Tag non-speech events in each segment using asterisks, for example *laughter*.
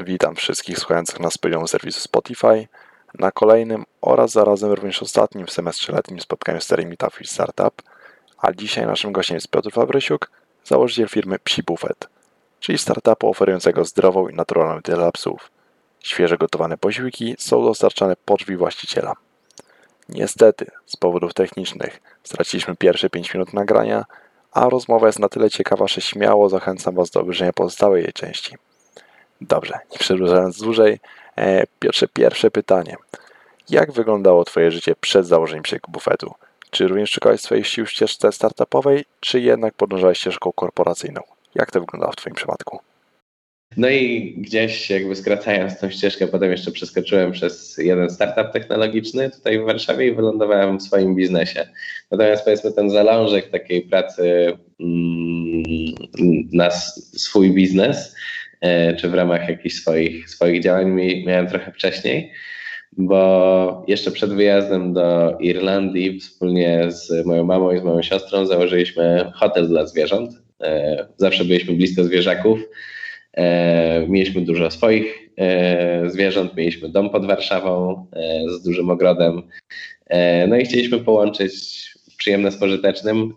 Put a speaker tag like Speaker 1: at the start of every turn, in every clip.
Speaker 1: Witam wszystkich słuchających nas z serwisu Spotify na kolejnym oraz zarazem również ostatnim w semestrze letnim spotkaniu serii Meetup Startup, a dzisiaj naszym gościem jest Piotr Fabrysiuk, założyciel firmy Psi Buffet, czyli startupu oferującego zdrową i naturalną dietę dla psów. Świeże gotowane posiłki są dostarczane po drzwi właściciela. Niestety, z powodów technicznych straciliśmy pierwsze 5 minut nagrania, a rozmowa jest na tyle ciekawa, że śmiało zachęcam Was do obejrzenia pozostałej jej części. Dobrze, nie przedłużając dłużej, e, Piotrze, pierwsze pytanie. Jak wyglądało Twoje życie przed założeniem się bufetu? Czy również szukałeś swoich sił w ścieżce startupowej, czy jednak podążałeś ścieżką korporacyjną? Jak to wyglądało w Twoim przypadku?
Speaker 2: No i gdzieś jakby skracając tą ścieżkę, potem jeszcze przeskoczyłem przez jeden startup technologiczny tutaj w Warszawie i wylądowałem w swoim biznesie. Natomiast powiedzmy ten zalążek takiej pracy mm, na swój biznes, czy w ramach jakichś swoich, swoich działań miałem trochę wcześniej, bo jeszcze przed wyjazdem do Irlandii wspólnie z moją mamą i z moją siostrą założyliśmy hotel dla zwierząt. E, zawsze byliśmy blisko zwierzaków E, mieliśmy dużo swoich e, zwierząt, mieliśmy dom pod Warszawą e, z dużym ogrodem. No i chcieliśmy połączyć przyjemne z pożytecznym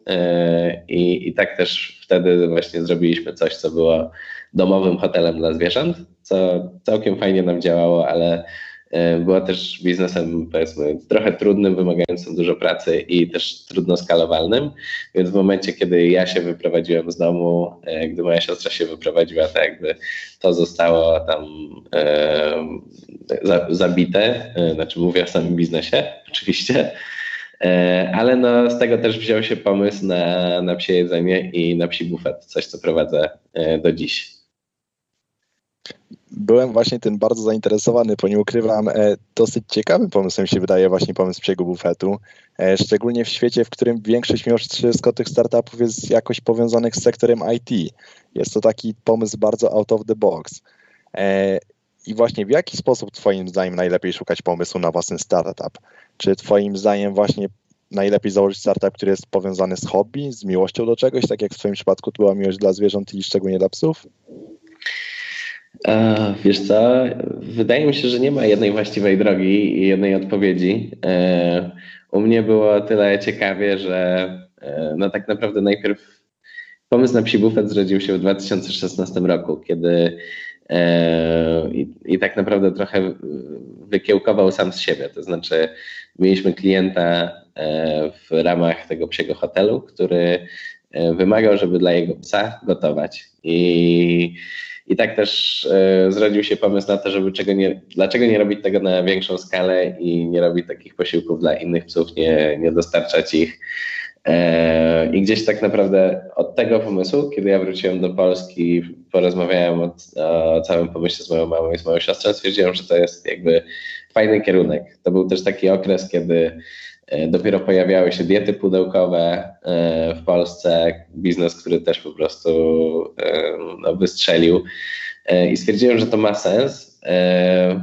Speaker 2: i, i tak też wtedy właśnie zrobiliśmy coś, co było domowym hotelem dla zwierząt, co całkiem fajnie nam działało, ale E, była też biznesem powiedzmy trochę trudnym, wymagającym dużo pracy i też trudno skalowalnym, więc w momencie, kiedy ja się wyprowadziłem z domu, e, gdy moja siostra się wyprowadziła, tak jakby to zostało tam e, zabite, e, znaczy mówię o samym biznesie *laughs* oczywiście, e, ale no, z tego też wziął się pomysł na, na psie jedzenie i na psi bufet, coś co prowadzę do dziś
Speaker 1: byłem właśnie tym bardzo zainteresowany, bo nie ukrywam, e, dosyć ciekawym pomysłem się wydaje właśnie pomysł psiego bufetu, e, szczególnie w świecie, w którym większość mimo wszystko tych startupów jest jakoś powiązanych z sektorem IT. Jest to taki pomysł bardzo out of the box. E, I właśnie w jaki sposób Twoim zdaniem najlepiej szukać pomysłu na własny startup? Czy Twoim zdaniem właśnie najlepiej założyć startup, który jest powiązany z hobby, z miłością do czegoś, tak jak w Twoim przypadku to była miłość dla zwierząt i szczególnie dla psów?
Speaker 2: E, wiesz co, wydaje mi się, że nie ma jednej właściwej drogi i jednej odpowiedzi. E, u mnie było tyle ciekawie, że e, no tak naprawdę najpierw pomysł na psi bufet zrodził się w 2016 roku, kiedy i, i tak naprawdę trochę wykiełkował sam z siebie. To znaczy, mieliśmy klienta w ramach tego psiego hotelu, który wymagał, żeby dla jego psa gotować. I i tak też e, zrodził się pomysł na to, żeby czego nie, dlaczego nie robić tego na większą skalę i nie robić takich posiłków dla innych psów, nie, nie dostarczać ich. E, I gdzieś tak naprawdę od tego pomysłu, kiedy ja wróciłem do Polski, porozmawiałem o, o całym pomyśle z moją mamą i z moją siostrą, stwierdziłem, że to jest jakby fajny kierunek. To był też taki okres, kiedy dopiero pojawiały się diety pudełkowe e, w Polsce, biznes, który też po prostu e, no, wystrzelił i stwierdziłem, że to ma sens,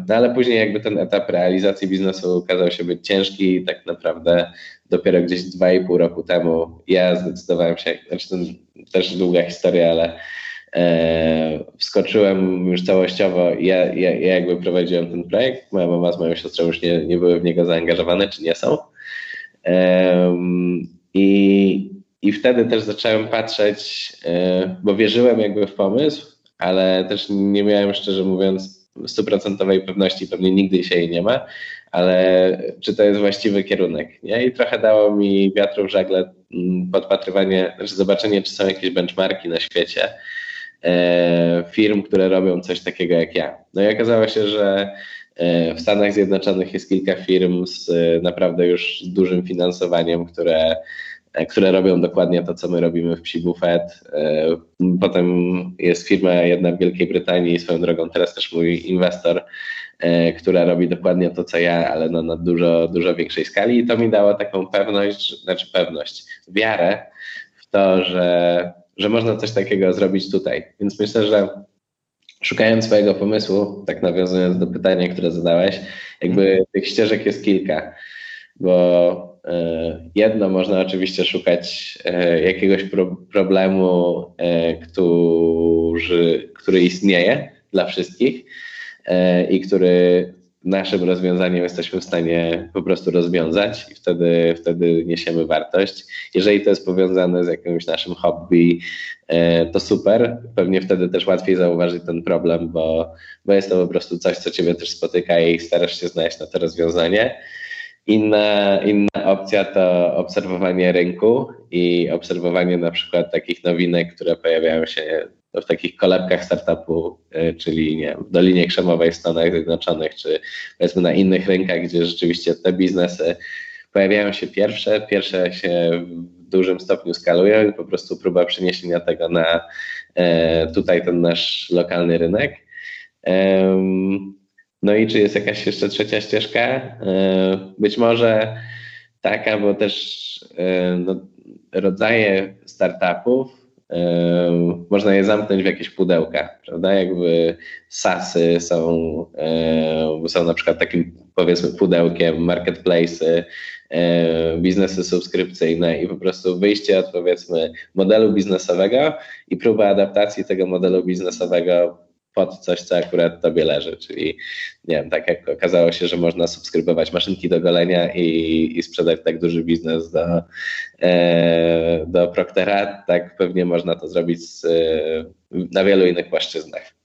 Speaker 2: no ale później jakby ten etap realizacji biznesu okazał się być ciężki i tak naprawdę dopiero gdzieś dwa i pół roku temu ja zdecydowałem się, znaczy to też długa historia, ale wskoczyłem już całościowo. Ja, ja, ja jakby prowadziłem ten projekt. Moja mama z moją siostrą już nie, nie były w niego zaangażowane, czy nie są. I, I wtedy też zacząłem patrzeć, e, bo wierzyłem jakby w pomysł, ale też nie miałem szczerze mówiąc stuprocentowej pewności, pewnie nigdy się jej nie ma, ale czy to jest właściwy kierunek. Nie? I trochę dało mi wiatru w żagle mm, podpatrywanie, znaczy zobaczenie, czy są jakieś benchmarki na świecie e, firm, które robią coś takiego jak ja. No i okazało się, że w Stanach Zjednoczonych jest kilka firm z e, naprawdę już dużym finansowaniem, które, e, które robią dokładnie to, co my robimy w Psi Buffet. Potem jest firma jedna w Wielkiej Brytanii, swoją drogą teraz też mój inwestor, która robi dokładnie to, co ja, ale no, na dużo, dużo większej skali i to mi dało taką pewność, znaczy pewność, wiarę w to, że, że można coś takiego zrobić tutaj. Więc myślę, że szukając swojego pomysłu, tak nawiązując do pytania, które zadałeś, jakby mhm. tych ścieżek jest kilka, bo e, jedno można oczywiście szukać e, jakiegoś pro, problemu, e, który, który istnieje dla wszystkich i który naszym rozwiązaniem jesteśmy w stanie po prostu rozwiązać i wtedy, wtedy niesiemy wartość. Jeżeli to jest powiązane z jakimś naszym hobby, e, to super. Pewnie wtedy też łatwiej zauważyć ten problem, bo, bo jest to po prostu coś, co Ciebie też spotyka i starasz się znaleźć na to rozwiązanie. Inna, inna opcja to obserwowanie rynku i obserwowanie na przykład takich nowinek, które pojawiają się w takich kolebkach startupu, e, czyli nie w Dolinie Krzemowej w Stanach Zjednoczonych, czy powiedzmy na innych rynkach, gdzie rzeczywiście te biznesy pojawiają się pierwsze, pierwsze się w dużym stopniu skalują i po prostu próba przeniesienia tego na e, tutaj ten nasz lokalny rynek. No i czy jest jakaś jeszcze trzecia ścieżka? E, być może taka, bo też no, rodzaje startupów można je zamknąć w jakieś pudełka, prawda? Jakby SASy są, są na przykład takim powiedzmy pudełkiem, marketplace'y, biznesy subskrypcyjne i po prostu wyjście od powiedzmy modelu biznesowego i próba adaptacji tego modelu biznesowego pod coś, co akurat tobie leży, czyli nie wiem, tak jak okazało się, że można subskrybować maszynki do golenia i, i sprzedać tak duży biznes do, e, do Proctera, tak pewnie można to zrobić z, e, na wielu innych płaszczyznach.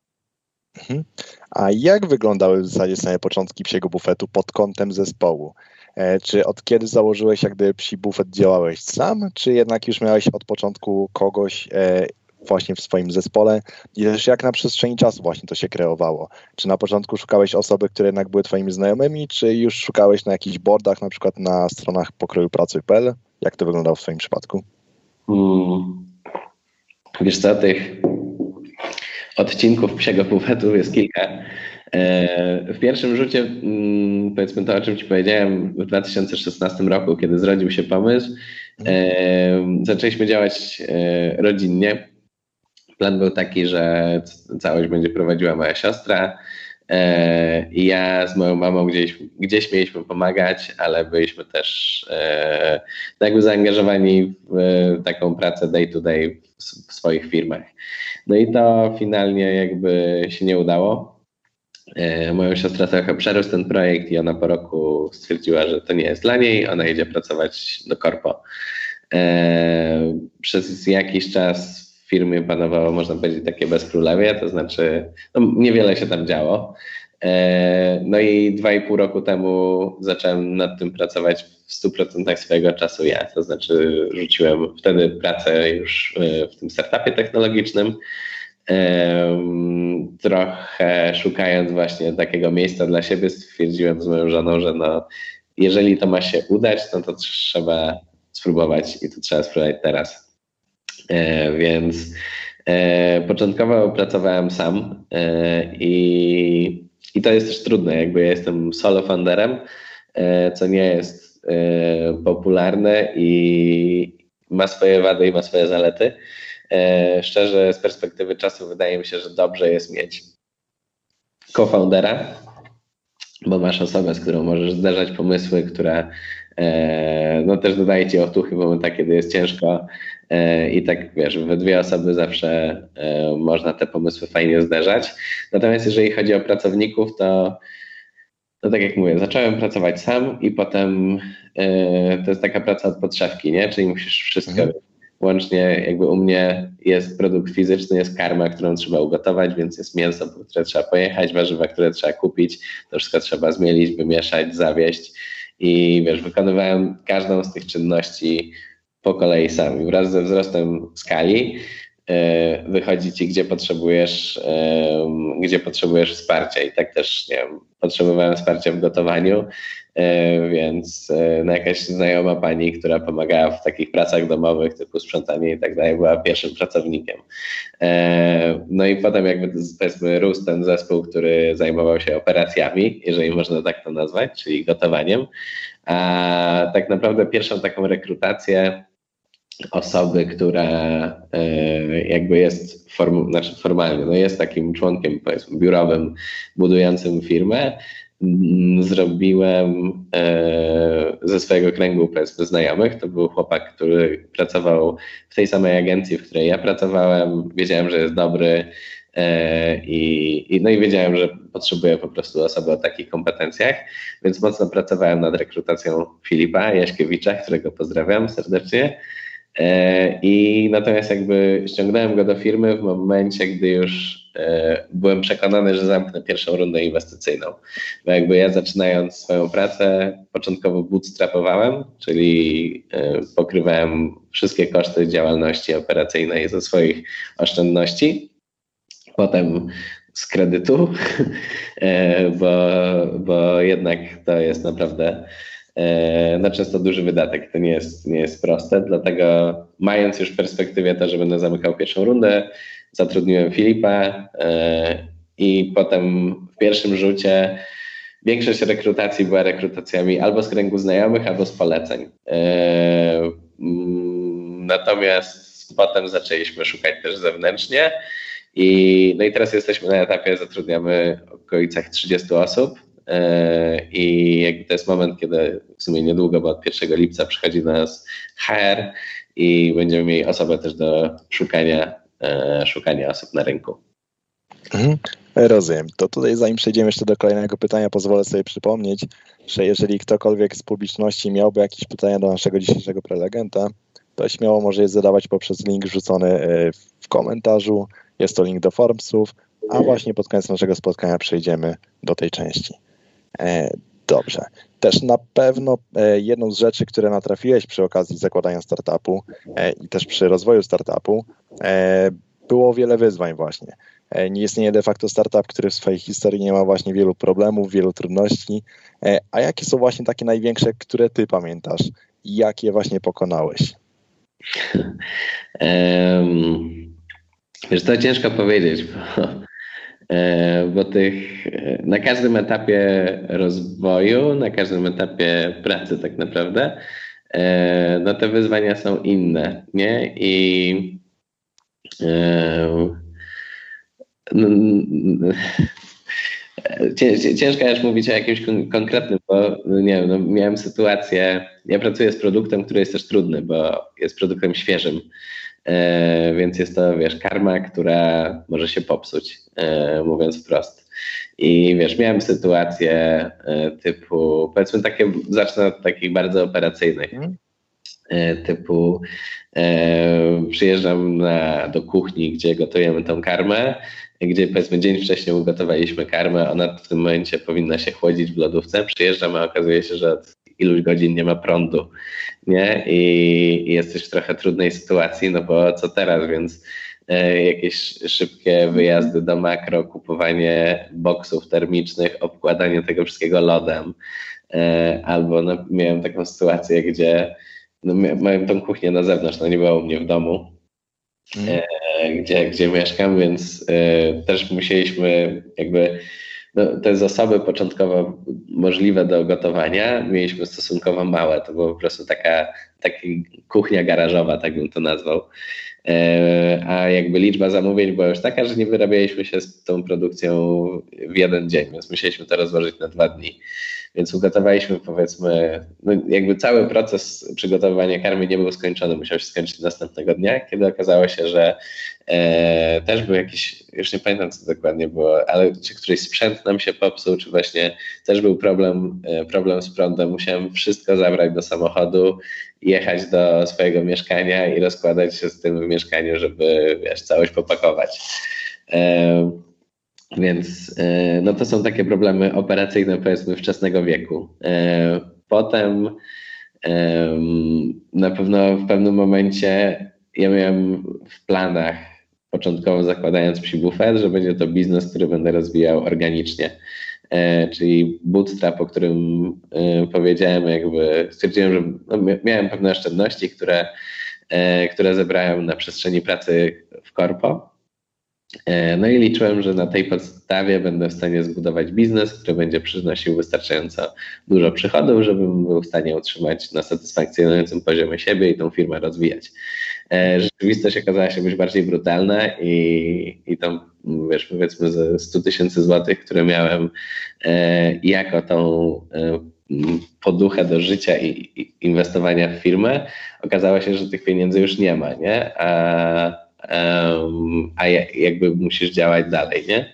Speaker 1: Mhm. A jak wyglądały w zasadzie same początki psiego bufetu pod kątem zespołu? E, czy od kiedy założyłeś, jak gdyby psi bufet działałeś sam, czy jednak już miałeś od początku kogoś e, właśnie w swoim zespole i też jak na przestrzeni czasu właśnie to się kreowało. Czy na początku szukałeś osoby, które jednak były twoimi znajomymi, czy już szukałeś na jakichś boardach, na przykład na stronach pokroju pracy.pl? Jak to wyglądało w twoim przypadku? Hmm.
Speaker 2: Wiesz co, tych odcinków psiego bufetu jest kilka. E, w pierwszym rzucie, mm, powiedzmy to, o czym Ci powiedziałem, w 2016 roku, kiedy zrodził się pomysł, e, zaczęliśmy działać e, rodzinnie. Plan był taki, że całość będzie prowadziła moja siostra e, i ja z moją mamą gdzieś, gdzieś mieliśmy pomagać, ale byliśmy też e, jakby zaangażowani w taką pracę day to day w swoich firmach. No i to finalnie jakby się nie udało. E, moją siostrę trochę przerósł ten projekt i ona po roku stwierdziła, że to nie jest dla niej, ona idzie pracować do korpo. Przez jakiś czas firmie panowało, można powiedzieć, takie bezkrólewie, to znaczy no, niewiele się tam działo. E, no i dwa i pół roku temu zacząłem nad tym pracować w 100% swojego czasu ja, to znaczy rzuciłem wtedy pracę już e, w tym startupie technologicznym, e, trochę szukając właśnie takiego miejsca dla siebie stwierdziłem z moją żoną, że no, jeżeli to ma się udać, no to trzeba spróbować i to trzeba spróbować teraz. E, więc e, początkowo pracowałem sam e, i, i to jest też trudne, jakby ja jestem solo funderem, co nie jest popularne i ma swoje wady i ma swoje zalety. Szczerze, z perspektywy czasu wydaje mi się, że dobrze jest mieć co-foundera, bo masz osobę, z którą możesz zderzać pomysły, która no też dodaje ci otuchy w momentach, kiedy jest ciężko E, i tak wiesz, we dwie osoby zawsze e, można te pomysły fajnie zderzać. Natomiast jeżeli chodzi o pracowników, to no tak jak mówię, zacząłem pracować sam i potem e, to jest taka praca od podszewki, nie? Czyli musisz wszystko mhm. łącznie jakby u mnie jest produkt fizyczny, jest karma, którą trzeba ugotować, więc jest mięso, które trzeba pojechać, warzywa, które trzeba kupić, to wszystko trzeba zmielić, wymieszać, zawieść i wiesz, wykonywałem każdą z tych czynności po kolei sam. Wraz ze wzrostem skali e, wychodzi ci, gdzie potrzebujesz, gdzie potrzebujesz wsparcia. I tak też nie wiem, potrzebowałem wsparcia w gotowaniu, więc no jakaś znajoma pani, która pomagała w takich pracach domowych typu sprzątanie i tak dalej, była pierwszym pracownikiem. No i potem jakby powiedzmy rósł ten zespół, który zajmował się operacjami, jeżeli można tak to nazwać, czyli gotowaniem. A tak naprawdę pierwszą taką rekrutację osoby, która e, jakby jest form, znaczy formalnie, no jest takim członkiem powiedzmy biurowym budującym firmę, zrobiłem e, ze swojego kręgu powiedzmy znajomych. To był chłopak, który pracował w tej samej agencji, w której ja pracowałem. Wiedziałem, że jest dobry, I, i, no i wiedziałem, że potrzebuję po prostu osoby o takich kompetencjach, więc mocno pracowałem nad rekrutacją Filipa Jaśkiewicza, którego pozdrawiam serdecznie. E, I natomiast jakby ściągnąłem go do firmy w momencie, gdy już e, byłem przekonany, że zamknę pierwszą rundę inwestycyjną. Bo jakby ja zaczynając swoją pracę, początkowo bootstrapowałem, czyli e, pokrywałem wszystkie koszty działalności operacyjnej ze swoich oszczędności. Potem z kredytu, *laughs* bo, bo jednak to jest naprawdę E, no często duży wydatek. To nie jest, nie jest proste, dlatego mając już w perspektywie to, że będę zamykał pierwszą rundę, zatrudniłem Filipa e, i potem w pierwszym rzucie większość rekrutacji była rekrutacjami albo z kręgu znajomych, albo z poleceń. E, mm, natomiast potem zaczęliśmy szukać też zewnętrznie. I, no i teraz jesteśmy na etapie, zatrudniamy w okolicach 30 osób. E, I jakby to jest moment, kiedy w sumie niedługo, bo od 1 lipca przychodzi do nas HR i będziemy mieli osobę też do szukania, e, szukania osób na rynku.
Speaker 1: Mhm. Rozumiem. To tutaj zanim przejdziemy jeszcze do kolejnego pytania, pozwolę sobie przypomnieć, że jeżeli ktokolwiek z publiczności miałby jakieś pytania do naszego dzisiejszego prelegenta, to śmiało może je zadawać poprzez link rzucony e, w komentarzu. Jest to link do Formsów, a właśnie pod koniec naszego spotkania przejdziemy do tej części. E, dobrze. Też na pewno e, jedną z rzeczy, które natrafiłeś przy okazji zakładania startupu e, i też przy rozwoju startupu, było wiele wyzwań właśnie. Nie istnieje de facto startup, który w swojej historii nie ma właśnie wielu problemów, wielu trudności. A jakie są właśnie takie największe, które ty pamiętasz i jak je właśnie pokonałeś?
Speaker 2: Um, wiesz, to ciężko powiedzieć, bo bo tych e, na każdym etapie rozwoju, na każdym etapie pracy tak naprawdę, e, no te wyzwania są inne, nie? I ciężko już mówić o jakimś konkretnym, bo nie wiem, no miałem sytuację, ja pracuję z produktem, który jest też trudny, bo jest produktem świeżym. E, więc jest to, wiesz, karma, która może się popsuć, e, mówiąc wprost. I wiesz, miałem sytuację e, typu, powiedzmy takie, zacznę od takich bardzo operacyjnych, mhm. typu przyjeżdżam na, do kuchni, gdzie gotujemy tą karmę, gdzie powiedzmy dzień wcześniej ugotowaliśmy karmę, ona w tym momencie powinna się chłodzić w lodówce, przyjeżdżam, a okazuje się, że od iluś godzin nie ma prądu, nie? I, i jesteś w trochę trudnej sytuacji, no bo co teraz, więc e, jakieś szybkie wyjazdy do makro, kupowanie boksów termicznych, obkładanie tego wszystkiego lodem, e, albo no, miałem taką sytuację, gdzie no, miałem tą kuchnię na zewnątrz, no nie było u mnie w domu, mm. e, gdzie, gdzie mieszkam, więc też musieliśmy jakby no, te zasoby początkowo możliwe do gotowania mieliśmy stosunkowo małe. To była po prostu taka, taka kuchnia garażowa, tak bym to nazwał. E, a jakby liczba zamówień była już taka, że nie wyrabialiśmy się z tą produkcją w jeden dzień, więc musieliśmy to rozłożyć na dwa dni. Więc ugotowaliśmy powiedzmy, no jakby cały proces przygotowywania karmy nie był skończony, musiał się skończyć następnego dnia, kiedy okazało się, że e, też był jakiś, już nie pamiętam co dokładnie było, ale czy któryś sprzęt nam się popsuł, czy właśnie też był problem, e, problem z prądem. Musiałem wszystko zabrać do samochodu, jechać do swojego mieszkania i rozkładać się z tym w mieszkaniu, żeby wiesz, całość popakować. E, więc e, no to są takie problemy operacyjne, powiedzmy, wczesnego wieku. E, potem na pewno w pewnym momencie ja miałem w planach, początkowo zakładając psi bufet, że będzie to biznes, który będę rozwijał organicznie. E, czyli bootstrap, o którym powiedziałem, jakby stwierdziłem, że no, miałem pewne oszczędności, które, które zebrałem na przestrzeni pracy w korpo no i liczyłem, że na tej podstawie będę w stanie zbudować biznes, który będzie przynosił wystarczająco dużo przychodów, żebym był w stanie utrzymać na satysfakcjonującym poziomie siebie i tą firmę rozwijać. E, rzeczywistość okazała się być bardziej brutalna i, i tą, wiesz, powiedzmy ze 100 tysięcy złotych, które miałem e, jako tą poduchę do życia i inwestowania w firmę, okazało się, że tych pieniędzy już nie ma, nie? A a jakby musisz działać dalej, nie?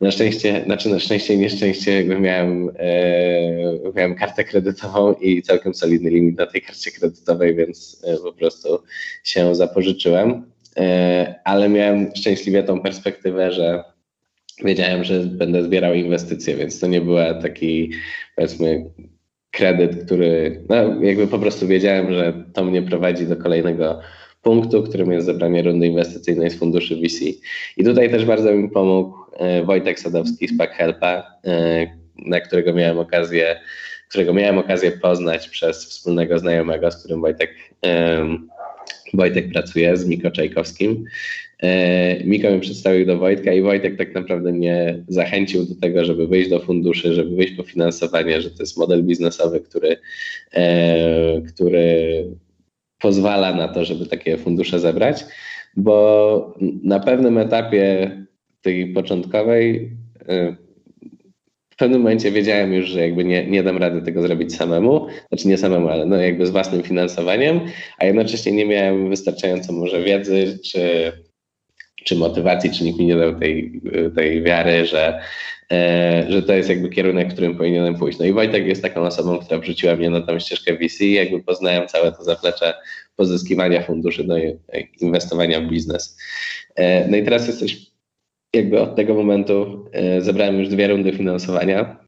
Speaker 2: Na szczęście, znaczy na szczęście i nieszczęście jakby miałem, e, miałem kartę kredytową i całkiem solidny limit na tej karcie kredytowej, więc e, po prostu się zapożyczyłem. E, ale miałem szczęśliwie tą perspektywę, że wiedziałem, że będę zbierał inwestycje, więc to nie była taki powiedzmy kredyt, który no jakby po prostu wiedziałem, że to mnie prowadzi do kolejnego punktu, którym jest zebranie rundy inwestycyjnej z funduszy VC. I tutaj też bardzo mi pomógł e, Wojtek Sadowski z PackHelpa, e, na którego miałem okazję, którego miałem okazję poznać przez wspólnego znajomego, z którym Wojtek, Wojtek pracuje, z Miko Czajkowskim. E, Miko mi przedstawił do Wojtka i Wojtek tak naprawdę mnie zachęcił do tego, żeby wyjść do funduszy, żeby wyjść po finansowanie, że to jest model biznesowy, który, który pozwala na to, żeby takie fundusze zebrać, bo na pewnym etapie tej początkowej y, w pewnym momencie wiedziałem już, że jakby nie, nie dam rady tego zrobić samemu, znaczy nie samemu, ale no jakby z własnym finansowaniem, a jednocześnie nie miałem wystarczająco może wiedzy czy, czy motywacji, czy nikt mi nie dał tej, tej wiary, że, e, że to jest jakby kierunek, w którym powinienem pójść. No i Wojtek jest taką osobą, która wrzuciła mnie na tą ścieżkę VC, jakby poznałem całe to zaplecze pozyskiwania funduszy do inwestowania w biznes. E, no i teraz jesteś jakby od tego momentu e, zebrałem już dwie rundy finansowania.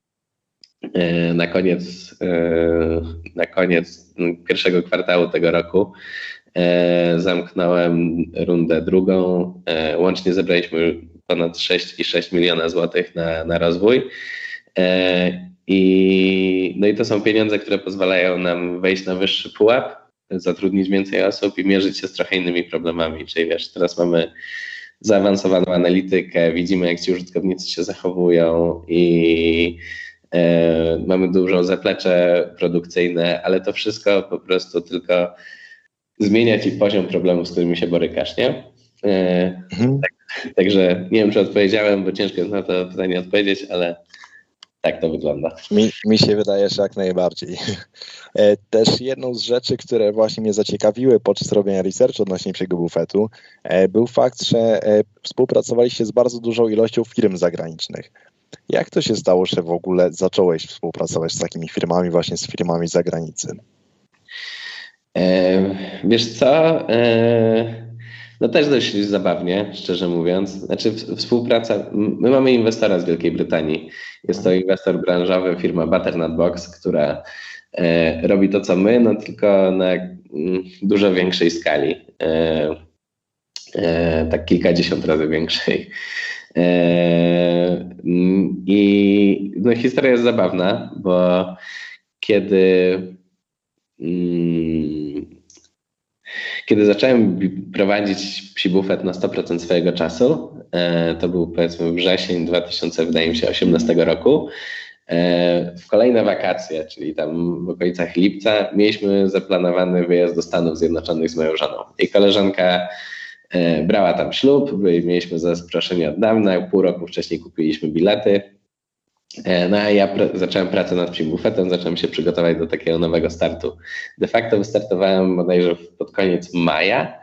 Speaker 2: E, na koniec, na koniec pierwszego kwartału tego roku zamknąłem rundę drugą. Łącznie zebraliśmy ponad 6,6 miliona złotych na, na rozwój. I, no i to są pieniądze, które pozwalają nam wejść na wyższy pułap zatrudnić więcej osób i mierzyć się z trochę innymi problemami. Czyli wiesz, teraz mamy zaawansowaną analitykę, widzimy jak ci użytkownicy się zachowują i e, mamy dużo zaplecze produkcyjne, ale to wszystko po prostu tylko zmienia ci poziom problemów, z którymi się borykasz, nie? E, mhm. tak, także nie wiem, czy odpowiedziałem, bo ciężko jest na to pytanie odpowiedzieć, ale tak to wygląda.
Speaker 1: Mi, mi się wydaje, że jak najbardziej. E, też jedną z rzeczy, które właśnie mnie zaciekawiły podczas robienia researchu odnośnie psiego bufetu, e, był fakt, że współpracowaliście z bardzo dużą ilością firm zagranicznych. Jak to się stało, że w ogóle zacząłeś współpracować z takimi firmami, właśnie z firmami z zagranicy?
Speaker 2: Wiesz co? No też dość zabawnie, szczerze mówiąc. Znaczy współpraca, my mamy inwestora z Wielkiej Brytanii. Jest to inwestor branżowy, firma Butternut Box, która e, robi to, co my, no tylko na mm, dużo większej skali. E, e, tak kilkadziesiąt razy większej. Mm, I no, historia jest zabawna, bo kiedy kiedy zacząłem prowadzić psi bufet na 100% swojego czasu, e, to był powiedzmy wrzesień 2018 roku, e, w kolejne wakacje, czyli tam w okolicach lipca, mieliśmy zaplanowany wyjazd do Stanów Zjednoczonych z moją żoną. Jej koleżanka e, brała tam ślub, mieliśmy zaproszenie od dawna, pół roku wcześniej kupiliśmy bilety. E, no a ja pr zacząłem pracę nad Bufetem, zacząłem się przygotować do takiego nowego startu. De facto wystartowałem bodajże pod koniec maja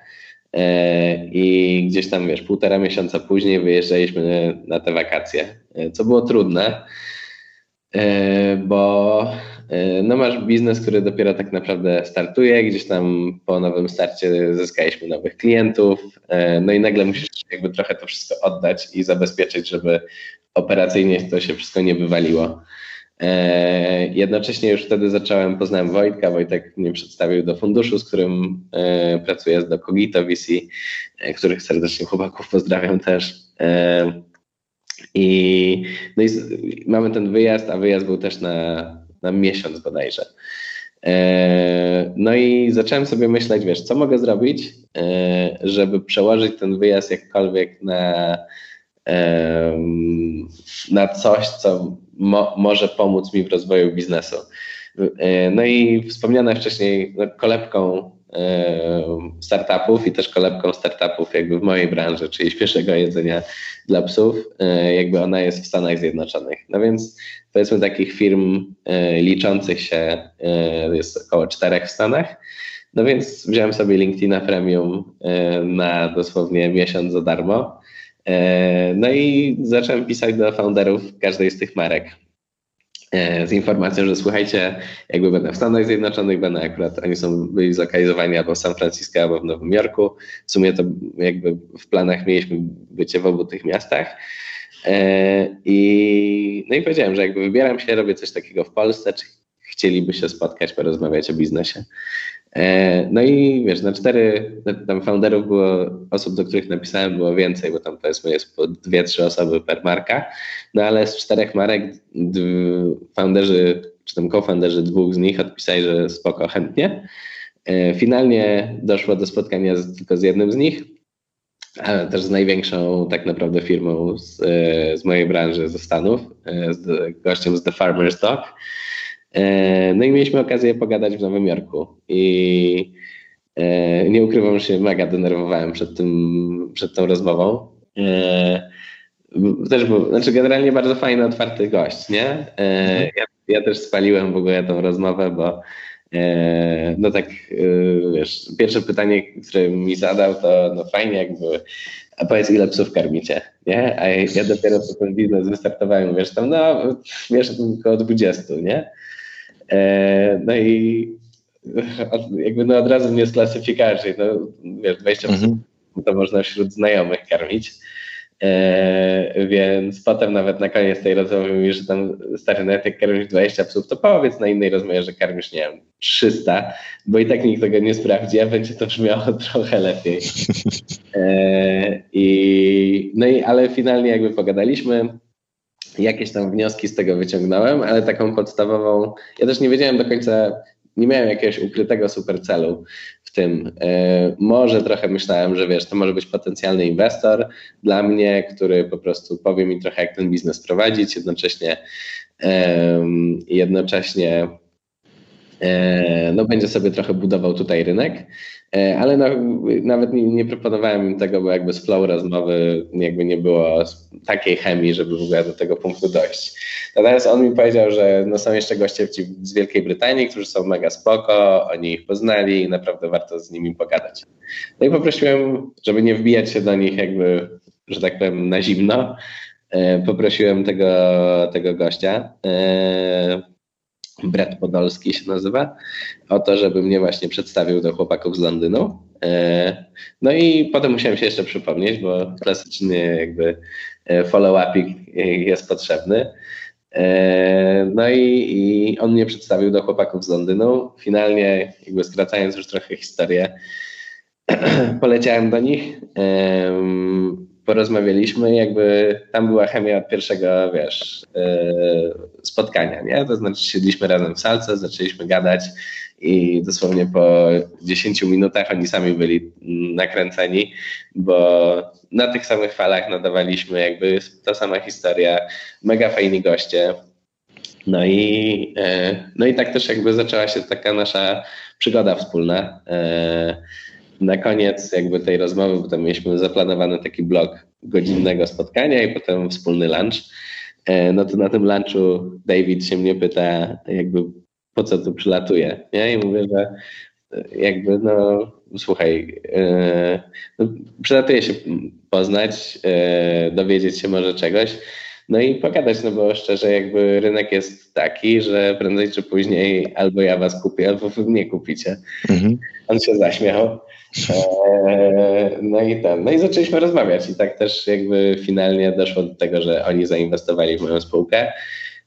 Speaker 2: e, i gdzieś tam, wiesz, półtora miesiąca później wyjeżdżaliśmy na te wakacje, e, co było trudne, bo no masz biznes, który dopiero tak naprawdę startuje, gdzieś tam po nowym starcie zyskaliśmy nowych klientów, no i nagle musisz jakby trochę to wszystko oddać i zabezpieczyć, żeby operacyjnie to się wszystko nie wywaliło. E, jednocześnie już wtedy zacząłem, poznałem Wojtka, Wojtek mnie przedstawił do funduszu, z którym e, pracuję, do Cogito VC, e, których serdecznie chłopaków pozdrawiam też. I, no i mamy ten wyjazd, a wyjazd był też na, na miesiąc bodajże. No i zacząłem sobie myśleć, wiesz, co mogę zrobić, żeby przełożyć ten wyjazd jakkolwiek na na coś, co mo może pomóc mi w rozwoju biznesu. E, no i wspomniane wcześniej no, kolebką startupów i też kolebką startupów jakby w mojej branży, czyli świeżego jedzenia dla psów, e, jakby ona jest w Stanach Zjednoczonych. No więc powiedzmy takich firm e, liczących się jest około czterech w Stanach No więc wziąłem sobie LinkedIna Premium na dosłownie miesiąc za darmo. No i zacząłem pisać do founderów każdej z tych marek. E, z informacją, że słuchajcie, jakby będę w Stanach Zjednoczonych, będę akurat, oni są byli zlokalizowani albo w San Francisco, albo w Nowym Jorku. W sumie to jakby w planach mieliśmy bycie w obu tych miastach. E, I, no i powiedziałem, że jakby wybieram się, robię coś takiego w Polsce, czy chcieliby się spotkać, porozmawiać o biznesie. E, no i wiesz, na cztery, tam founderów było, osób, do których napisałem było więcej, bo tam powiedzmy jest po dwie, trzy osoby per marka, no ale z czterech marek founderzy, czy tam co-founderzy dwóch z nich odpisali, że spoko, chętnie. E, finalnie doszło do spotkania z, tylko z jednym z nich, ale też z największą tak naprawdę firmą z, e, z mojej branży ze Stanów, z gościem z The Farmer's Dog. E, no i mieliśmy okazję pogadać w Nowym Jorku i e, nie ukrywam, że się mega denerwowałem przed, tym, przed tą rozmową. E, też był, znaczy generalnie bardzo fajny, otwarty gość, nie? Mhm. Ja, ja też spaliłem w ogóle tą rozmowę, bo no tak, wiesz, pierwsze pytanie, które mi zadał, to no fajnie jakby, a powiedz ile psów karmicie, nie? A ja dopiero po ten biznes wystartowałem, wiesz, tam no, wiesz, około 20, nie? E, no i jakby no od razu mnie sklasyfikowali, no wiesz, 20 mhm. to można wśród znajomych karmić. E, więc potem nawet na koniec tej rozmowy mówisz, że tam stary nawet jak karmisz 20 psów, to powiedz na innej rozmowie, że karmisz, nie wiem, 300, bo i tak nikt tego nie sprawdzi, a będzie to brzmiało *laughs* trochę lepiej. E, i, no i ale finalnie jakby pogadaliśmy, jakieś tam wnioski z tego wyciągnąłem, ale taką podstawową, ja też nie wiedziałem do końca, nie miałem jakiegoś ukrytego super celu w tym. E, może trochę myślałem, że wiesz, to może być potencjalny inwestor dla mnie, który po prostu powie mi trochę, jak ten biznes prowadzić, jednocześnie jednocześnie e, no, będzie sobie trochę budował tutaj rynek. E, ale nawet nie, nie, proponowałem im tego, bo jakby z flow rozmowy jakby nie było takiej chemii, żeby w ogóle do tego punktu dojść. Natomiast on mi powiedział, że no są jeszcze goście z Wielkiej Brytanii, którzy są mega spoko, oni ich poznali i naprawdę warto z nimi pogadać. No i poprosiłem, żeby nie wbijać się do nich jakby, że tak powiem, na zimno, e, poprosiłem tego, tego gościa, e, Brett Podolski się nazywa, o to, żeby mnie właśnie przedstawił do chłopaków z Londynu. E, no i potem musiałem się jeszcze przypomnieć, bo klasyczny jakby e, follow-upik jest potrzebny. E, no i, i on mnie przedstawił do chłopaków z Londynu. Finalnie, jakby skracając już trochę historię, *clears throat* poleciałem do nich porozmawialiśmy, jakby tam była chemia od pierwszego, wiesz, yy, spotkania, nie? To znaczy siedliśmy razem w salce, zaczęliśmy gadać i dosłownie po 10 minutach oni sami byli nakręceni, bo na tych samych falach nadawaliśmy jakby ta sama historia, mega fajni goście. No i, yy, no i tak też jakby zaczęła się taka nasza przygoda wspólna. Na koniec jakby tej rozmowy, bo tam mieliśmy zaplanowany taki blok godzinnego spotkania i potem wspólny lunch. E, no to na tym lunchu David się mnie pyta, jakby po co tu przylatuje. Nie? I mówię, że jakby no słuchaj, e, no, przylatuje się poznać, e, dowiedzieć się może czegoś, no i pogadać, no bo szczerze jakby rynek jest taki, że prędzej czy później albo ja was kupię, albo wy mnie kupicie. Mhm. On się zaśmiał. E, no i tam, no i zaczęliśmy rozmawiać i tak też jakby finalnie doszło do tego, że oni zainwestowali w moją spółkę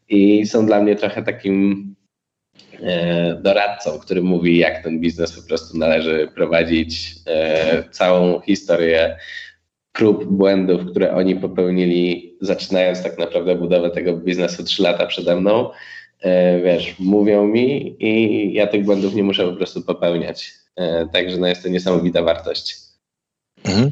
Speaker 2: i są dla mnie trochę takim e, doradcą, który mówi, jak ten biznes po prostu należy prowadzić, e, całą historię prób, błędów, które oni popełnili, zaczynając tak naprawdę budowę tego biznesu trzy lata przede mną. Wiesz, mówią mi i ja tych błędów nie muszę po prostu popełniać. E, także no jest to niesamowita wartość.
Speaker 1: Mhm.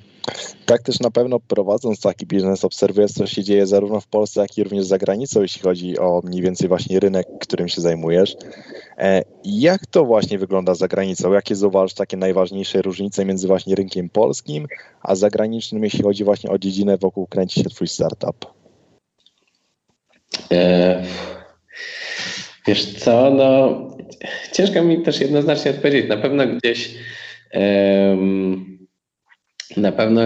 Speaker 1: Tak też na pewno prowadząc taki biznes obserwujesz, co się dzieje zarówno w Polsce, jak i również za granicą, jeśli chodzi o mniej więcej właśnie rynek, którym się zajmujesz. E, jak to właśnie wygląda za granicą? Jakie zauważasz takie najważniejsze różnice między właśnie rynkiem polskim, a zagranicznym, jeśli chodzi właśnie o dziedzinę, wokół kręci się twój startup?
Speaker 2: E, wiesz co, no Ciężko mi też jednoznacznie odpowiedzieć. Na pewno gdzieś na pewno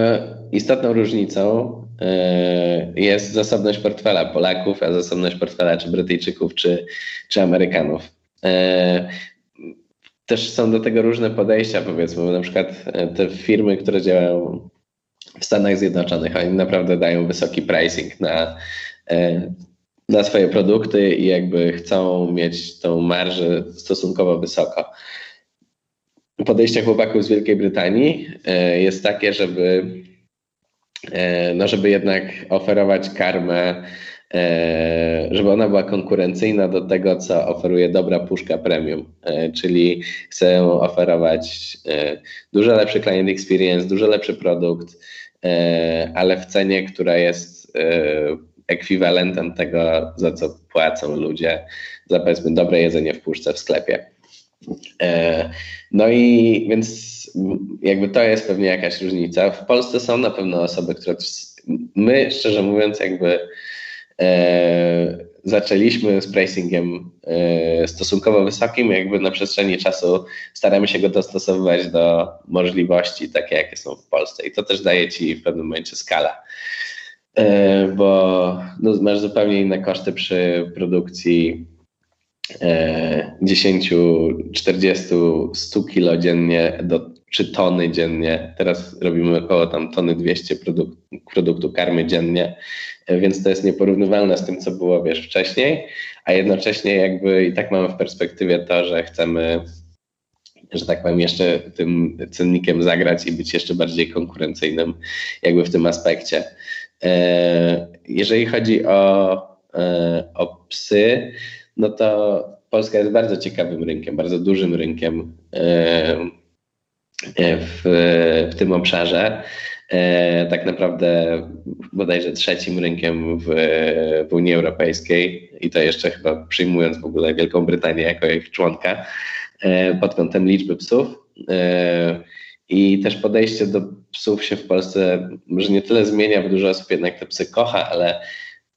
Speaker 2: istotną różnicą e, jest zasobność portfela Polaków, a zasobność portfela czy Brytyjczyków, czy, czy Amerykanów. E, też są do tego różne podejścia, powiedzmy, bo na przykład e, te firmy, które działają w Stanach Zjednoczonych, oni naprawdę dają wysoki pricing na, na swoje produkty i jakby chcą mieć tą marżę stosunkowo wysoko podejście chłopaków z Wielkiej Brytanii e, jest takie, żeby, e, no żeby jednak oferować karmę, e, żeby ona była konkurencyjna do tego, co oferuje dobra puszka premium, czyli chcą oferować dużo lepszy client experience, dużo lepszy produkt, ale w cenie, która jest ekwiwalentem tego, za co płacą ludzie za powiedzmy dobre jedzenie w puszce w sklepie. E, no i więc jakby to jest pewnie jakaś różnica. W Polsce są na pewno osoby, które my, szczerze mówiąc, jakby e, zaczęliśmy z pricingiem e, stosunkowo wysokim, jakby na przestrzeni czasu staramy się go dostosowywać do możliwości takie, jakie są w Polsce. I to też daje ci w pewnym momencie skala. E, bo no, masz zupełnie inne koszty przy produkcji 10, 40, 100 kilo dziennie do, czy tony dziennie. Teraz robimy około tam tony 200 produk produktu karmy dziennie, więc to jest nieporównywalne z tym, co było wiesz wcześniej, a jednocześnie jakby i tak mamy w perspektywie to, że chcemy że tak powiem, jeszcze tym cennikiem zagrać i być jeszcze bardziej konkurencyjnym jakby w tym aspekcie. E, jeżeli chodzi o, e, o psy, no to Polska jest bardzo ciekawym rynkiem, bardzo dużym rynkiem e, e, w, w tym obszarze. E, tak naprawdę bodajże trzecim rynkiem w, w Unii Europejskiej i to jeszcze chyba przyjmując w ogóle Wielką Brytanię jako ich członka pod kątem liczby psów. I też podejście do psów się w Polsce może nie tyle zmienia, bo dużo osób jednak te psy kocha, ale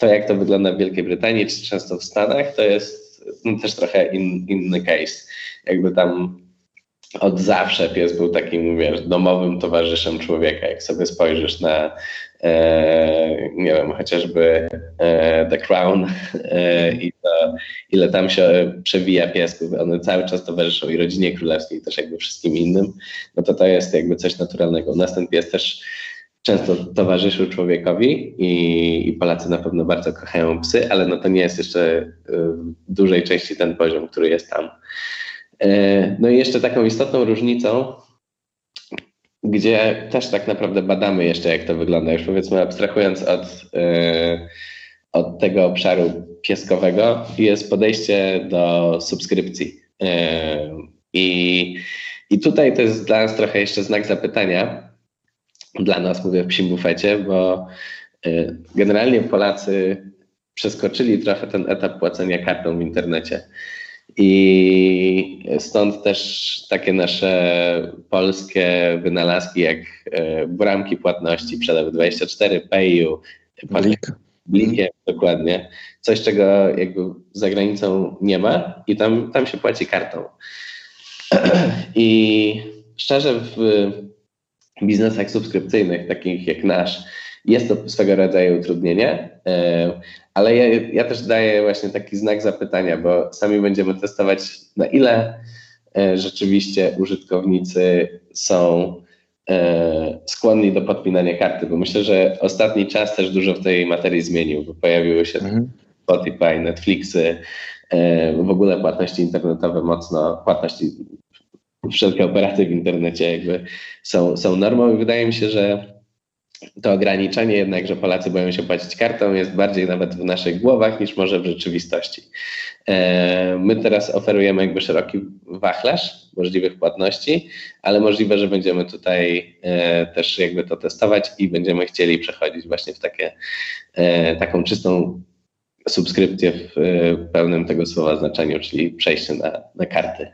Speaker 2: to jak to wygląda w Wielkiej Brytanii czy często w Stanach, to jest no, też trochę in, inny case. Jakby tam od zawsze pies był takim, wiesz, domowym towarzyszem człowieka. Jak sobie spojrzysz na, e, nie wiem, chociażby e, The Crown e, i to, ile tam się przewija piesków, one cały czas towarzyszą i rodzinie królewskiej, i też jakby wszystkim innym, no to to jest jakby coś naturalnego. U nas ten pies też często towarzyszył człowiekowi i, i, Polacy na pewno bardzo kochają psy, ale no to nie jest jeszcze y, w dużej części ten poziom, który jest tam. E, no i jeszcze taką istotną różnicą, gdzie też tak naprawdę badamy jeszcze, jak to wygląda, już powiedzmy abstrahując od, e, od tego obszaru pieskowego, jest podejście do subskrypcji. E, I, I tutaj to jest dla nas trochę jeszcze znak zapytania, dla nas, mówię w psim bufecie, bo y, generalnie Polacy przeskoczyli trochę ten etap płacenia kartą w internecie. I stąd też takie nasze polskie wynalazki, jak y, bramki płatności, przelew 24, Payu,
Speaker 1: Blik.
Speaker 2: Blikiem, dokładnie. Coś, czego jakby za granicą nie ma i tam, tam się płaci kartą. *clears throat* I szczerze w biznesach subskrypcyjnych, takich jak nasz, jest to swego rodzaju utrudnienie, e, ale ja, ja, też daję właśnie taki znak zapytania, bo sami będziemy testować, na ile e, rzeczywiście użytkownicy są e, skłonni do podpinania karty, bo myślę, że ostatni czas też dużo w tej materii zmienił, bo pojawiły się mhm. Spotify, Netflixy, w ogóle płatności internetowe mocno, płatności wszelkie operaty w internecie jakby są, są normą i wydaje mi się, że to ograniczenie jednak, że Polacy boją się płacić kartą jest bardziej nawet w naszych głowach niż może w rzeczywistości. E, my teraz oferujemy jakby szeroki wachlarz możliwych płatności, ale możliwe, że będziemy tutaj e, też jakby to testować i będziemy chcieli przechodzić właśnie w takie, e, taką czystą subskrypcję w pełnym tego słowa znaczeniu, czyli przejście na, na karty.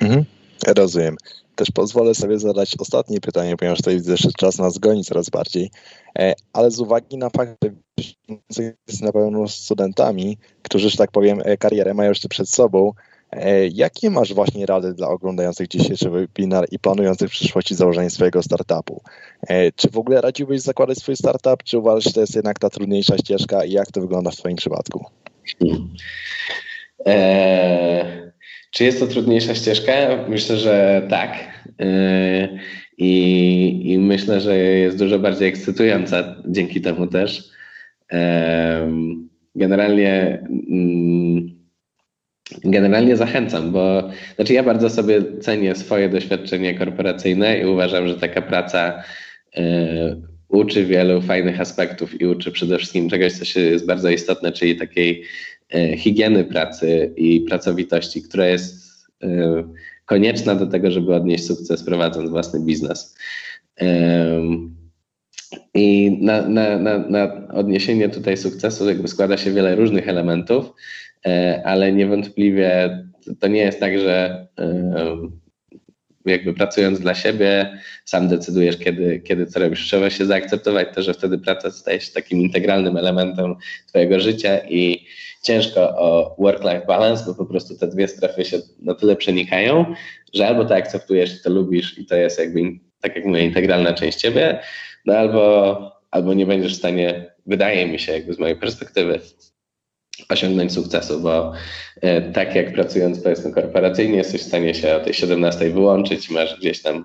Speaker 2: Mhm.
Speaker 1: Rozumiem. Też pozwolę sobie zadać ostatnie pytanie, ponieważ tutaj widzę, że czas nas goni coraz bardziej, e, ale z uwagi na fakt, że jest na pewno studentami, którzy, że tak powiem, e, karierę mają jeszcze przed sobą, E, jakie masz właśnie rady dla oglądających dzisiejszy webinar i planujących w przyszłości założenie swojego startupu? Czy w ogóle radziłbyś zakładać swój startup, czy uważasz, że to jest jednak ta trudniejsza ścieżka i jak to wygląda w Twoim przypadku?
Speaker 2: Eee, czy jest to trudniejsza ścieżka? Myślę, że tak. Eee, i, I myślę, że jest dużo bardziej ekscytująca dzięki temu też. Eee, generalnie. Mm, generalnie zachęcam, bo znaczy ja bardzo sobie cenię swoje doświadczenie korporacyjne i uważam, że taka praca y, uczy wielu fajnych aspektów i uczy przede wszystkim czegoś, co jest bardzo istotne, czyli takiej higieny pracy i pracowitości, która jest y, konieczna do tego, żeby odnieść sukces prowadząc własny biznes. I na, na, na, na odniesienie tutaj sukcesu jakby składa się wiele różnych elementów. E, ale niewątpliwie to nie jest tak, że e, jakby pracując dla siebie, sam decydujesz, kiedy, kiedy co robisz. Trzeba się zaakceptować to, że wtedy praca staje się takim integralnym elementem Twojego życia i ciężko o work-life balance, bo po prostu te dwie strefy się na tyle przenikają, że albo to akceptujesz to lubisz i to jest jakby, tak jak mówię, integralna część Ciebie, no albo, albo nie będziesz w stanie, wydaje mi się, jakby z mojej perspektywy, osiągnąć sukcesu, bo e, tak jak pracując powiedzmy korporacyjnie jesteś w stanie się o tej 17 wyłączyć, masz gdzieś tam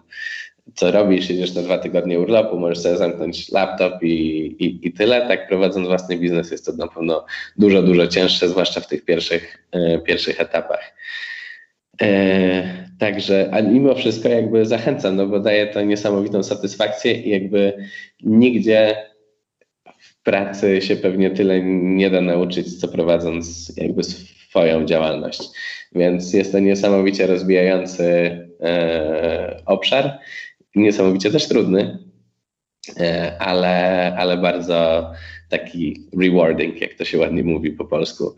Speaker 2: co robisz, jedziesz na dwa tygodnie urlopu, możesz sobie zamknąć laptop i, i, i tyle. Tak prowadząc własny biznes jest to na pewno dużo, dużo cięższe, zwłaszcza w tych pierwszych, e, pierwszych etapach. E, także, a mimo wszystko jakby zachęcam, no bo daje to niesamowitą satysfakcję i jakby nigdzie pracy się pewnie tyle nie da nauczyć, co prowadząc jakby swoją działalność. Więc jest to niesamowicie rozwijający e, obszar, niesamowicie też trudny, e, ale, ale bardzo taki rewarding, jak to się ładnie mówi po polsku.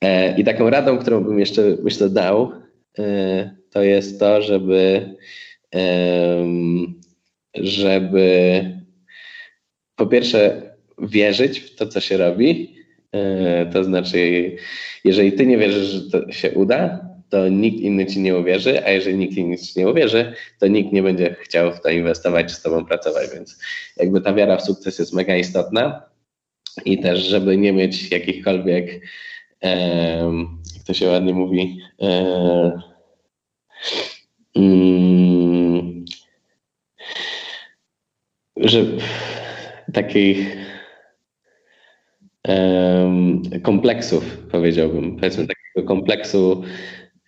Speaker 2: E, I taką radą, którą bym jeszcze myślę dał, e, to jest to, żeby żeby po pierwsze wierzyć w to, co się robi. To znaczy, jeżeli ty nie wierzysz, że to się uda, to nikt inny ci nie uwierzy, a jeżeli nikt inny ci nie uwierzy, to nikt nie będzie chciał w to inwestować czy z tobą pracować, więc jakby ta wiara w sukces jest mega istotna i też, żeby nie mieć jakichkolwiek, jak to się ładnie mówi, mm, że takich kompleksów, powiedziałbym. Powiedzmy takiego kompleksu,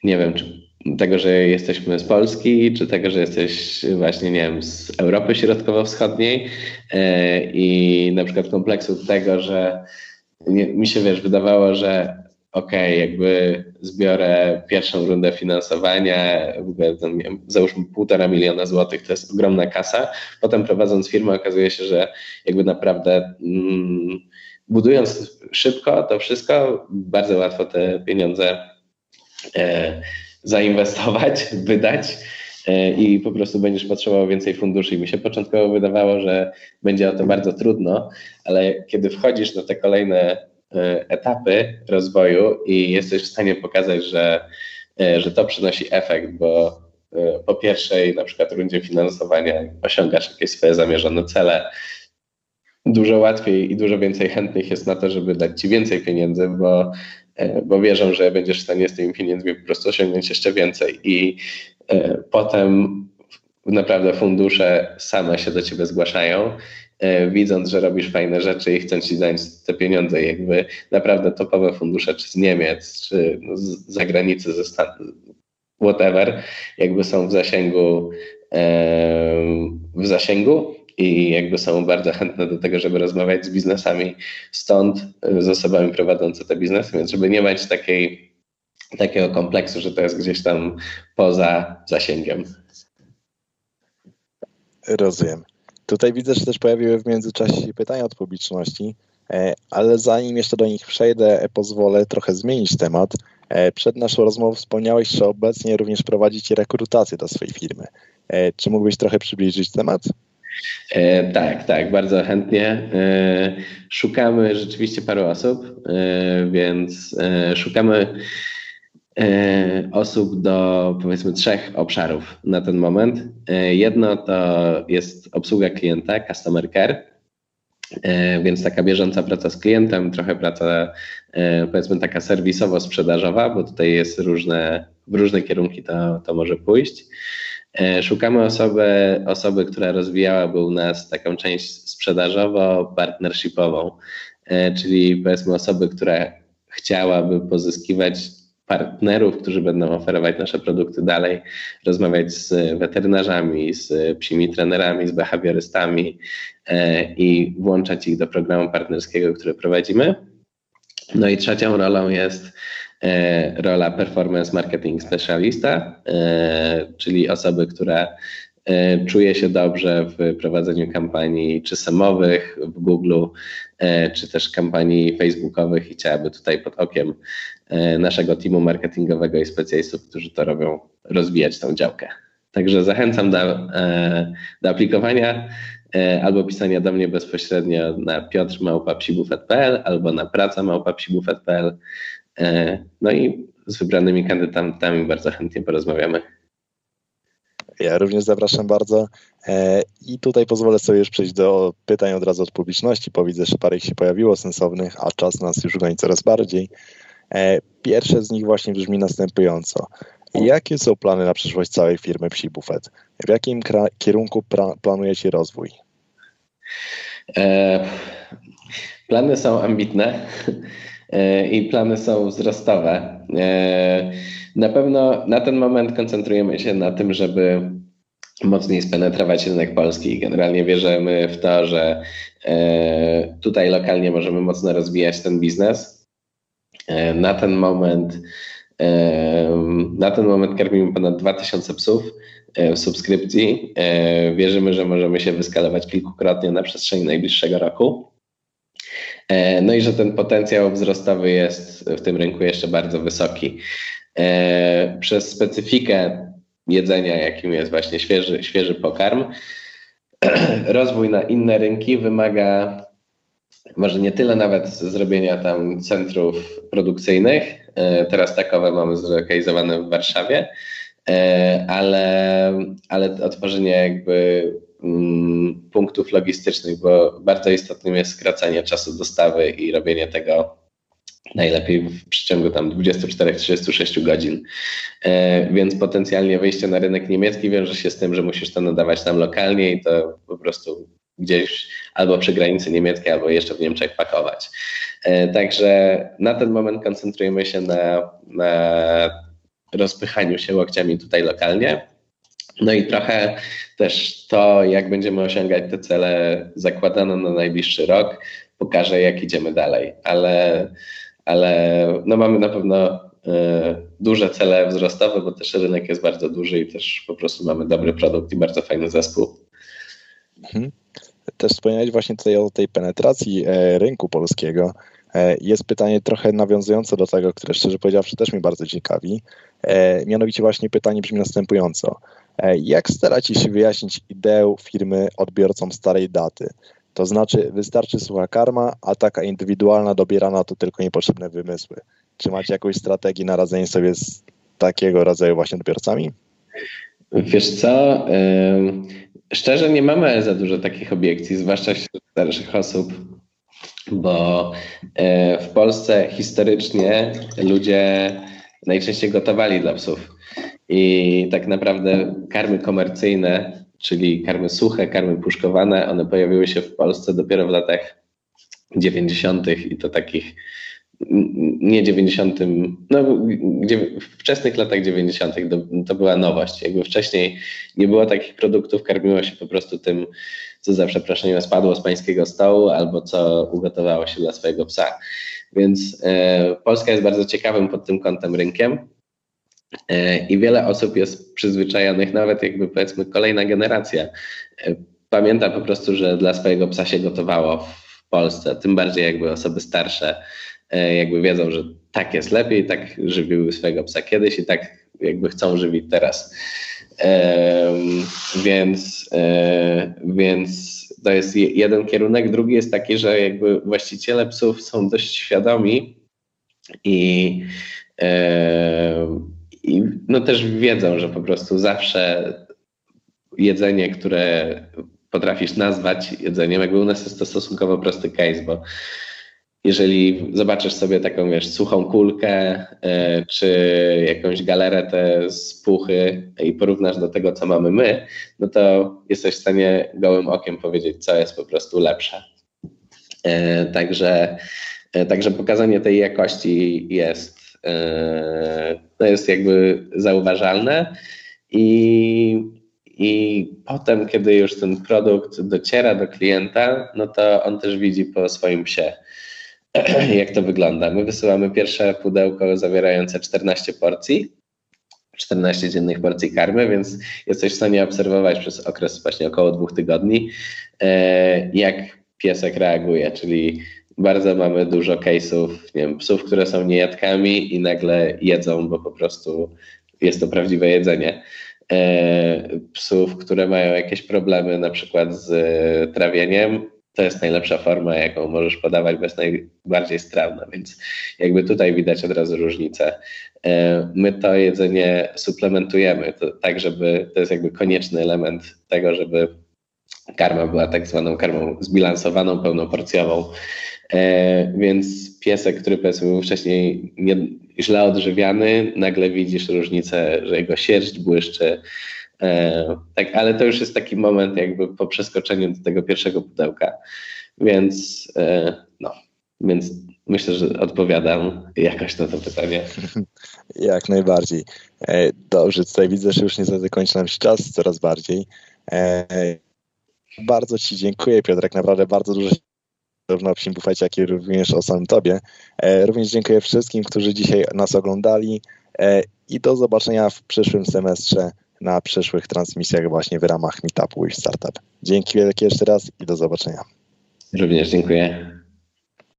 Speaker 2: nie wiem, czy tego, że jesteśmy z Polski, czy tego, że jesteś właśnie, nie wiem, z Europy Środkowo-Wschodniej e, i na przykład kompleksu tego, że mi się, wiesz, wydawało, że okej, okay, jakby zbiorę pierwszą rundę finansowania, w ogóle tam, załóżmy półtora miliona złotych, to jest ogromna kasa. Potem prowadząc firmę okazuje się, że jakby naprawdę mm, budując szybko to wszystko, bardzo łatwo te pieniądze zainwestować, *laughs* wydać e, i po prostu będziesz potrzebował więcej funduszy. I mi się początkowo wydawało, że będzie o to bardzo trudno, ale kiedy wchodzisz na te kolejne e, etapy rozwoju i jesteś w stanie pokazać, że, że to przynosi efekt, bo po pierwszej na przykład rundzie finansowania osiągasz jakieś swoje zamierzone cele, dużo łatwiej i dużo więcej chętnych jest na to, żeby dać ci więcej pieniędzy, bo, e, bo wierzą, że będziesz w stanie z tymi pieniędzmi po prostu osiągnąć jeszcze więcej. I e, potem naprawdę fundusze same się do ciebie zgłaszają, e, widząc, że robisz fajne rzeczy i chcą ci dać te pieniądze. Jakby naprawdę topowe fundusze, czy z Niemiec, czy z zagranicy, ze Stanów, whatever, jakby są w zasięgu, w zasięgu i jakby są bardzo chętne do tego, żeby rozmawiać z biznesami, stąd y, z osobami prowadzącymi te biznesy, więc żeby nie mieć takiej, takiego kompleksu, że to jest gdzieś tam poza zasięgiem.
Speaker 1: Rozumiem. Tutaj widzę, że też pojawiły w międzyczasie pytania od publiczności, e, ale zanim jeszcze do nich przejdę, e, pozwolę trochę zmienić temat. E, przed naszą rozmową wspomniałeś, że obecnie również prowadzicie rekrutację do swojej firmy. Czy mógłbyś trochę przybliżyć temat?
Speaker 2: E, tak, tak, bardzo chętnie. E, szukamy rzeczywiście paru osób, e, więc szukamy osób do powiedzmy trzech obszarów na ten moment. Jedno to jest obsługa klienta, customer care, więc taka bieżąca praca z klientem, trochę praca powiedzmy taka serwisowo-sprzedażowa, bo tutaj jest różne, w różne kierunki to, to może pójść. Szukamy osoby, osoby, która rozwijałaby u nas taką część sprzedażowo-partnershipową, czyli powiedzmy osoby, która chciałaby pozyskiwać partnerów, którzy będą oferować nasze produkty dalej, rozmawiać z weterynarzami, z psimi trenerami, z behawiorystami e, i włączać ich do programu partnerskiego, który prowadzimy. No i trzecią rolą jest e, rola performance marketing specialista, e, czyli osoby, która E, czuje się dobrze w prowadzeniu kampanii czy semowych w Google, e, czy też kampanii facebookowych i chciałaby tutaj pod okiem e, naszego teamu marketingowego i specjalistów, którzy to robią, rozwijać tą działkę. Także zachęcam do, do aplikowania albo pisania do mnie bezpośrednio na piotrmałpapsibufet.pl albo na praca.małpapsibufet.pl no i z wybranymi kandydatami bardzo chętnie porozmawiamy.
Speaker 1: Ja również zapraszam bardzo. E, I tutaj pozwolę sobie już przejść do pytań od razu od publiczności, bo widzę, że parę ich się pojawiło sensownych, a czas nas już goni coraz bardziej. E, pierwsze z nich właśnie brzmi następująco. Jakie są plany na przyszłość całej firmy Psi Buffet? W jakim kierunku planujecie rozwój?
Speaker 2: E, plany są ambitne i plany są wzrostowe. Na pewno na ten moment koncentrujemy się na tym, żeby mocniej spenetrować rynek polski. Generalnie wierzymy w to, że e, tutaj lokalnie możemy mocno rozwijać ten biznes. E, na ten moment e, na ten moment karmimy ponad 2000 psów w subskrypcji. Wierzymy, że możemy się wyskalować kilkukrotnie na przestrzeni najbliższego roku. No i że ten potencjał wzrostowy jest w tym rynku jeszcze bardzo wysoki. E, przez specyfikę jedzenia, jakim jest właśnie świeży, świeży pokarm, *clears throat* rozwój na inne rynki wymaga może nie tyle nawet zrobienia tam centrów produkcyjnych, e, teraz takowe mamy zlokalizowane w Warszawie, e, ale, ale otworzenie jakby punktów logistycznych, bo bardzo istotnym jest skracanie czasu dostawy i robienie tego najlepiej w przeciągu tam 24-36 godzin. E, więc potencjalnie wyjście na rynek niemiecki wiąże się z tym, że musisz to nadawać tam lokalnie i to po prostu gdzieś albo przy granicy niemieckiej, albo jeszcze w Niemczech pakować. E, także na ten moment koncentrujemy się na, na rozpychaniu się łokciami tutaj lokalnie. No i trochę też to, jak będziemy osiągać te cele zakładane na najbliższy rok, pokaże, jak idziemy dalej. Ale ale no mamy na pewno e, duże cele wzrostowe, bo też rynek jest bardzo duży i też po prostu mamy dobry produkt i bardzo fajny zespół.
Speaker 1: Mhm. Też wspomniałeś właśnie tutaj o tej penetracji e, rynku polskiego. E, jest pytanie trochę nawiązujące do tego, które szczerze powiedziawszy też mnie bardzo ciekawi. Mianowicie właśnie pytanie brzmi następująco. Jak staracie się wyjaśnić ideę firmy odbiorcom starej daty? To znaczy, wystarczy sucha karma, a taka indywidualna, dobierana to tylko niepotrzebne wymysły. Czy macie jakąś strategię na radzenie sobie z takiego rodzaju właśnie odbiorcami?
Speaker 2: Wiesz co, szczerze nie mamy za dużo takich obiekcji, zwłaszcza wśród starszych osób, bo e, w Polsce historycznie ludzie najczęściej gotowali dla psów. I tak naprawdę karmy komercyjne czyli karmy suche, karmy puszkowane, one pojawiły się w Polsce dopiero w latach 90. i to takich nie 90, no gdzie, w wczesnych latach 90. To, to była nowość. Jakby wcześniej nie było takich produktów, karmiło się po prostu tym, co za przeproszeniem spadło z pańskiego stołu albo co ugotowało się dla swojego psa. Więc e, Polska jest bardzo ciekawym pod tym kątem rynkiem. E, I wiele osób jest przyzwyczajonych, nawet jakby powiedzmy kolejna generacja, e, pamięta po prostu, że dla swojego psa się gotowało w Polsce, tym bardziej jakby osoby starsze e, jakby wiedzą, że tak jest lepiej, tak żywiły swojego psa kiedyś i tak jakby chcą żywić teraz. Więc, więc to jest jeden kierunek. Drugi jest taki, że jakby właściciele psów są dość świadomi i I no też wiedzą, że po prostu zawsze jedzenie, które potrafisz nazwać jedzeniem, jakby u nas jest to stosunkowo prosty case, bo jeżeli zobaczysz sobie taką, wiesz, suchą kulkę e, czy jakąś galaretę z puchy i porównasz do tego, co mamy my, no to jesteś w stanie gołym okiem powiedzieć, co jest po prostu lepsze. E, także, e, także pokazanie tej jakości jest, to jest jakby zauważalne i, i potem, kiedy już ten produkt dociera do klienta, no to on też widzi po swoim psie, *clears throat* jak to wygląda. My wysyłamy pierwsze pudełko zawierające 14 porcji, 14 dziennych porcji karmy, więc jesteś w stanie obserwować przez okres właśnie około dwóch tygodni, e, jak piesek reaguje, czyli bardzo mamy dużo case'ów, nie wiem, psów, które są niejadkami i nagle jedzą, bo po prostu jest to prawdziwe jedzenie. E, psów, które mają jakieś problemy na przykład z trawieniem, to jest najlepsza forma, jaką możesz podawać, bo jest najbardziej strawna, więc jakby tutaj widać od razu różnicę. E, my to jedzenie suplementujemy, to, tak żeby to jest jakby konieczny element tego, żeby karma była tak zwaną karmą zbilansowaną, pełnoporcjową. E, więc piesek, który powiedzmy był wcześniej nie, źle odżywiany, nagle widzisz różnicę, że jego sierść błyszczy, E, tak, ale to już jest taki moment jakby po przeskoczeniu do tego pierwszego pudełka, więc e, no, więc myślę, że odpowiadam jakoś na to pytanie. *laughs*
Speaker 1: Jak najbardziej. Dobrze, tutaj widzę, że już niestety kończy nam się czas coraz bardziej. Bardzo Ci dziękuję, Piotrek, naprawdę bardzo dużo zarówno o Psim Bufecie, jak i również o samym Tobie. Również dziękuję wszystkim, którzy dzisiaj nas oglądali i do zobaczenia w przyszłym semestrze na przyszłych transmisjach właśnie w ramach Meetupu i Startup. Dzięki wielkie jeszcze raz i do zobaczenia.
Speaker 2: Również dziękuję.